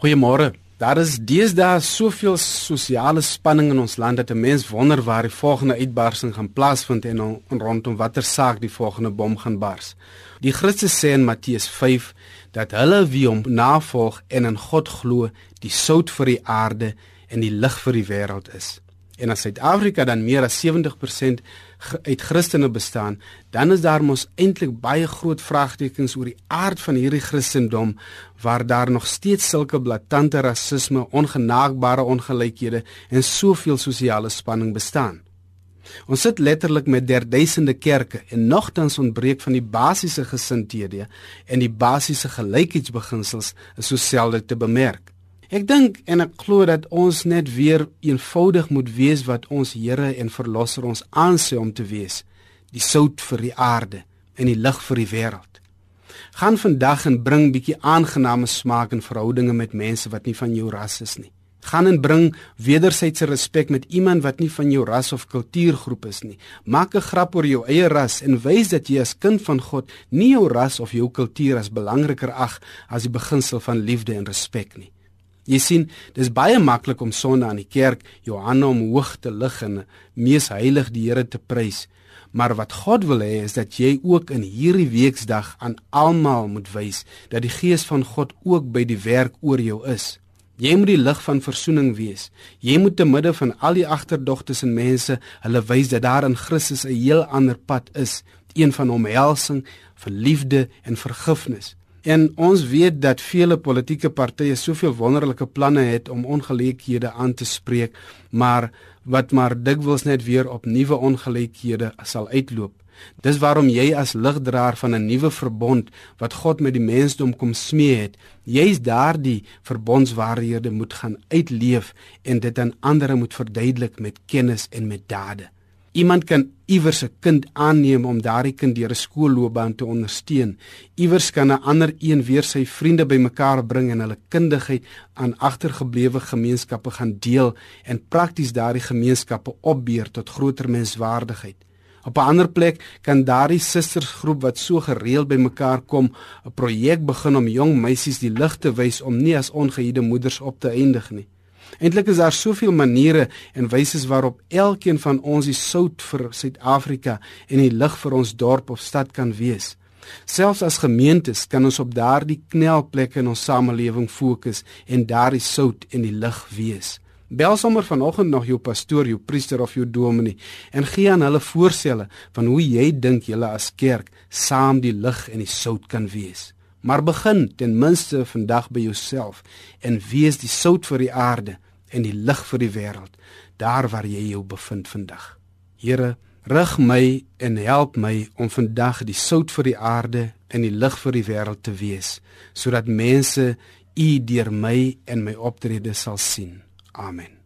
Goeiemôre. Daar is deesdae soveel sosiale spanning in ons land dat 'n mens wonder waar die volgende uitbarsting gaan plaasvind en rondom watter saak die volgende bom gaan bars. Die Christus sê in Matteus 5 dat hulle wie hom navolg en in God glo, die sout vir die aarde en die lig vir die wêreld is. En as Suid-Afrika dan meer as 70% uit Christene bestaan, dan is daar mos eintlik baie groot vraagtekens oor die aard van hierdie Christendom waar daar nog steeds sulke blaatante rasisme, ongenaagbare ongelykhede en soveel sosiale spanning bestaan. Ons sit letterlik met derduisende kerke en nogtans ontbreek van die basiese gesindhede en die basiese gelykheidsbeginsels is so selde te bemerk. Ek dink en ek glo dat ons net weer eenvoudig moet wees wat ons Here en Verlosser ons aansê om te wees, die sout vir die aarde en die lig vir die wêreld. Gaan vandag en bring bietjie aangename smaak in verhoudinge met mense wat nie van jou ras is nie. Gaan en bring wederwysige respek met iemand wat nie van jou ras of kultuurgroep is nie. Maak 'n grap oor jou eie ras en wys dat jy as kind van God nie jou ras of jou kultuur as belangriker ag as die beginsel van liefde en respek nie. Jy sien, dis baie maklik om sonde aan die kerk Johanna om hoog te lig en mees heilig die Here te prys. Maar wat God wil hê is dat jy ook in hierdie weksdag aan almal moet wys dat die gees van God ook by die werk oor jou is. Jy moet die lig van verzoening wees. Jy moet te midde van al die agterdogtes en mense hulle wys dat daar in Christus 'n heel ander pad is, een van omhelsing, van liefde en vergifnis. En ons weet dat vele politieke partye soveel wonderlike planne het om ongelykhede aan te spreek, maar wat maar dikwels net weer op nuwe ongelykhede sal uitloop. Dis waarom jy as ligdraer van 'n nuwe verbond wat God met die mensdom kom smee het, jy's daardie verbondswaarhede moet gaan uitleef en dit aan ander moet verduidelik met kennis en met dade. Iemand kan iewers 'n kind aanneem om daardie kind deur 'n skoolloopbaan te ondersteun. Iewers kan 'n ander een weer sy vriende bymekaar bring en hulle kundigheid aan agtergeblewe gemeenskappe gaan deel en prakties daardie gemeenskappe opbeur tot groter menswaardigheid. Op 'n ander plek kan daardie sistersgroep wat so gereeld bymekaar kom, 'n projek begin om jong meisies die lig te wys om nie as ongehuide moeders op te eindig nie. Eintlik is daar soveel maniere en wyse waarop elkeen van ons die sout vir Suid-Afrika en die lig vir ons dorp of stad kan wees. Selfs as gemeentes kan ons op daardie knelplekke in ons samelewing fokus en daardie sout en die lig wees. Bel sommer vanoggend nog jou pastoor, jou priester of jou dominee en gee aan hulle voorstelle van hoe jy dink julle as kerk saam die lig en die sout kan wees. Maar begin ten minste vandag by jouself en wees die sout vir die aarde en die lig vir die wêreld daar waar jy jou bevind vandag. Here, rig my en help my om vandag die sout vir die aarde en die lig vir die wêreld te wees sodat mense u deur my en my optrede sal sien. Amen.